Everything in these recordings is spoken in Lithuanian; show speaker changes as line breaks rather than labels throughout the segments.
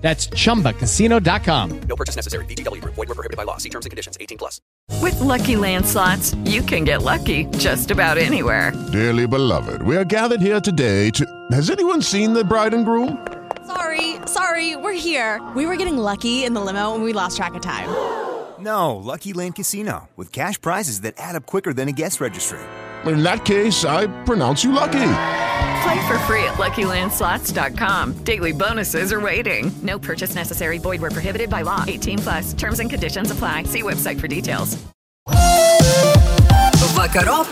That's chumbacasino.com.
No purchase necessary. VGW Group. Void were prohibited by law. See terms and conditions. 18 plus.
With Lucky Land slots, you can get lucky just about anywhere.
Dearly beloved, we are gathered here today to. Has anyone seen the bride and groom?
Sorry, sorry, we're here. We were getting lucky in the limo and we lost track of time.
No, Lucky Land Casino, with cash prizes that add up quicker than a guest registry.
In that case, I pronounce you lucky.
Play for free at LuckyLandSlots.com. Daily bonuses are waiting. No purchase necessary. Void where prohibited by law. 18 plus. Terms and conditions apply. See website for details.
Vakarop.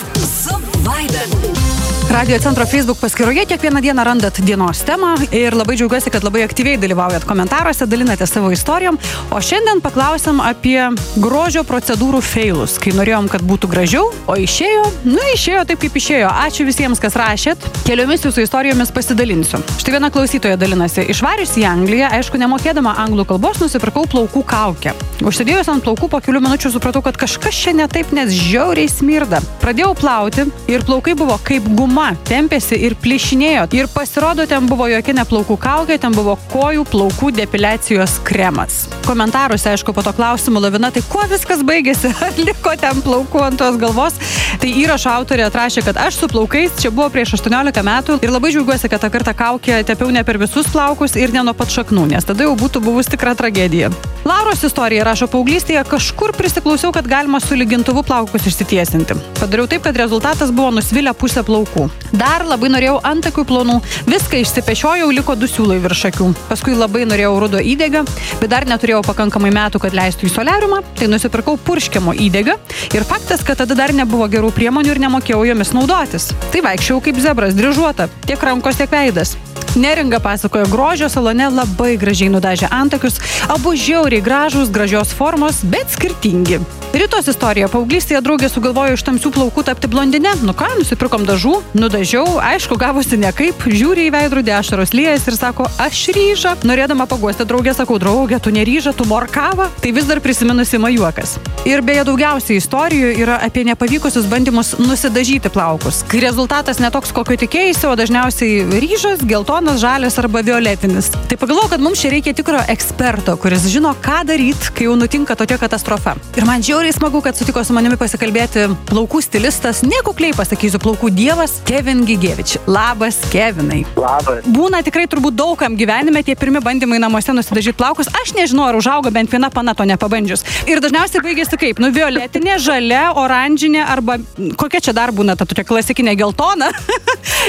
Radio centro Facebook paskyroje kiekvieną dieną randat dienos temą ir labai džiaugiuosi, kad labai aktyviai dalyvaujat komentaruose, dalinate savo istorijom. O šiandien paklausim apie grožio procedūrų failus, kai norėjom, kad būtų gražiau, o išėjo, nu išėjo taip, kaip išėjo. Ačiū visiems, kas rašėt. Keliomis jūsų istorijomis pasidalinsiu. Štai viena klausytoja dalinasi. Išvarius į Angliją, aišku, nemokėdama anglų kalbos, nusipirkau plaukų kaukę. Užsidėjus ant plaukų po kelių minučių supratau, kad kažkas čia ne taip, nes žiauriai smirda. Pradėjau plauti ir plaukai buvo kaip guma, tempėsi ir plyšinėjo. Ir pasirodo, ten buvo jokia ne plaukų kaukė, ten buvo kojų plaukų depiliacijos kremas. Komentaruose, aišku, po to klausimų lavina, tai kuo viskas baigėsi, ar liko ten plaukų ant tos galvos. Tai įrašo autorė atrašė, kad aš su plaukais čia buvo prieš 18 metų ir labai džiaugiuosi, kad tą kartą kaukę tepiau ne per visus plaukus ir ne nuo pat šaknų, nes tada jau būtų buvus tikra tragedija. Lauros istorija rašo paauglystėje, kažkur prisiklausiau, kad galima su lygintuvu plaukus išsitiesinti. Padariau taip, kad rezultatas buvo nusvilę pusę plaukų. Dar labai norėjau antakių plonų, viską išsipešiojau, liko du siūlai virš akių. Paskui labai norėjau rudo įdėgą, bet dar neturėjau pakankamai metų, kad leistų į solariumą, tai nusipirkau purškiamo įdėgą. Ir faktas, kad tada dar nebuvo gerų priemonių ir nemokėjau jomis naudotis. Tai vaikščiau kaip zebras, dryžuota, tiek rankos, tiek veidas. Neringa pasakojo, grožio salone labai gražiai nudažė antakius, abu žiauriai gražūs, gražios formos, bet skirtingi. Rytos istorija. Paauglystėje draugė sugalvojo iš tamsių plaukų tapti blondinę. Nu ką, nusipirkom dažų, nudažiau, aišku, gavosi nekaip, žiūri į veidrodį ašaros liejas ir sako, aš ryžą. Norėdama paguosti draugę, sakau, draugė, tu neryžą, tu morkava. Tai vis dar prisiminusi majuokas. Ir beje, daugiausiai istorijų yra apie nepavykusius bandymus nusidažyti plaukus. Kai rezultatas netoks, kokio tikėjai, o dažniausiai ryžas, geltonas, žalias arba violetinis. Tai pagalvoju, kad mums čia reikia tikro eksperto, kuris žino, ką daryti, kai jau nutinka tokia katastrofa. Ir man žiauriai smagu, kad sutiko su manimi pasikalbėti plaukų stilistas, nekukliai pasakysiu, plaukų dievas Kevin Gigevič. Labas, Kevinai.
Labas.
Būna tikrai turbūt daugam gyvenime tie pirmi bandymai namuose nusidažyti plaukus. Aš nežinau, ar užauga bent viena pana to nepabandžius. Ir dažniausiai baigėsi kaip, nu, violetinė, žalia, oranžinė arba kokia čia dar būna ta tokia klasikinė geltona.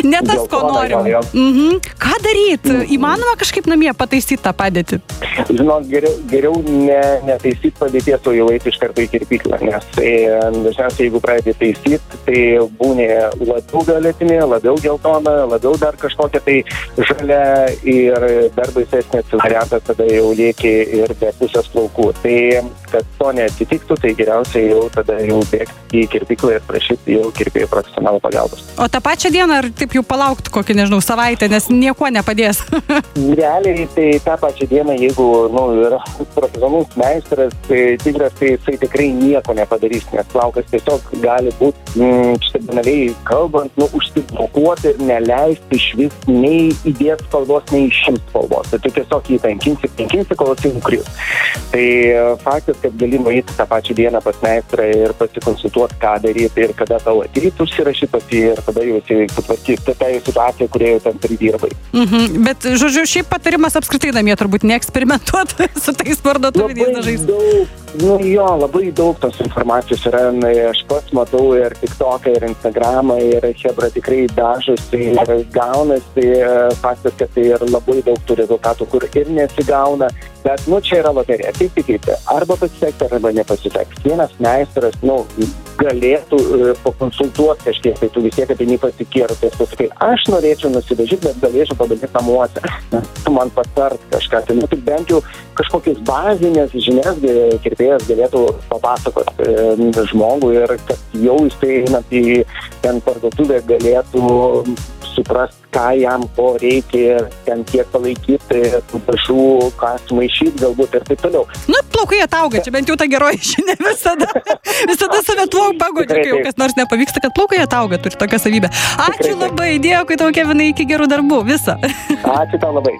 ne tas, ko
Geltona,
norim. Mhm. Ką daryti? Įmanoma kažkaip namie pataisyti tą padėtį?
Žinok, geriau, geriau ne, netaisyti padėties, o jau eiti iš karto į kirpyklą, nes e, dažniausiai jeigu pradedi taisyti, tai būni labiau violetinė, labiau geltona, labiau dar kažkokia tai žalia ir dar baisesnės variantas tada jau lieki ir be pusės plaukų. Tai kad to neatsitiktų, tai geriausiai jau tada jau bėgti į kirpyklą ir prašyti jau kirpėjų profesionalų pagalbos.
O tą pačią dieną ar taip jau palaukti kokį, nežinau, savaitę, nes nieko nepadės.
Realiai tai tą pačią dieną, jeigu nu, yra profesionalus meistras, tai tikras, tai jisai tikrai nieko nepadarys, nes plaukas tiesiog gali būti, mm, štai banaliai kalbant, nu, užsiblokuoti ir neleisti iš vis nei įdėti spalvos, nei išimti spalvos. Tai tu tiesiog jį tankinsi, tankinsi, kol jisai nukris. Tai e, faktas, kad gali nueiti tą pačią dieną pas meistrą ir pasikonsultuoti, ką daryti ir kada tau ateit, užsirašyti pas jį ir tada jau jisai sutvarkys tą tą situaciją, kurioje ten pridirbai.
mhm. Bet, žodžiu, šiaip patarimas apskritai namie turbūt neeksperimentuoti su tais parduotuviniais dažais.
daug, nu jo, labai daug tos informacijos yra, na, aš pats matau ir TikToką, ir Instagramą, ir Hebra tikrai dažosi ir gaunasi, faktas, kad tai ir labai daug tų rezultatų, kur ir nesigauna, bet, nu, čia yra loterija, kaip tikite, arba pasiseks, arba nepasiseks. Vienas meistras, nu, galėtų e, pakonsultuoti kažkiek, tai tu vis tiek ateini pasikėrus, tai pasakai, aš norėčiau nusidažyti, bet galėčiau padaryti namuose. Na, tu man patart kažką, tai nu, tai bent jau kažkokias bazinės žinias e, kirpėjas galėtų papasakoti e, žmogui ir kad jau jis tai einant į ten parduotuvę galėtų suprast, ką jam ko reikia, ten kiek palaikyti, dažų, ką sumaišyti galbūt ir taip toliau.
Nu, plaukai atauga, čia bent jau ta geroji žinia visada. Visada save tuo pagodžiu, kai jau kas nors nepavyksta, kad plaukai atauga, turi tokią savybę. Ačiū labai, dėkui tau, Kevinai, iki gerų darbų, visą.
Ačiū tau labai.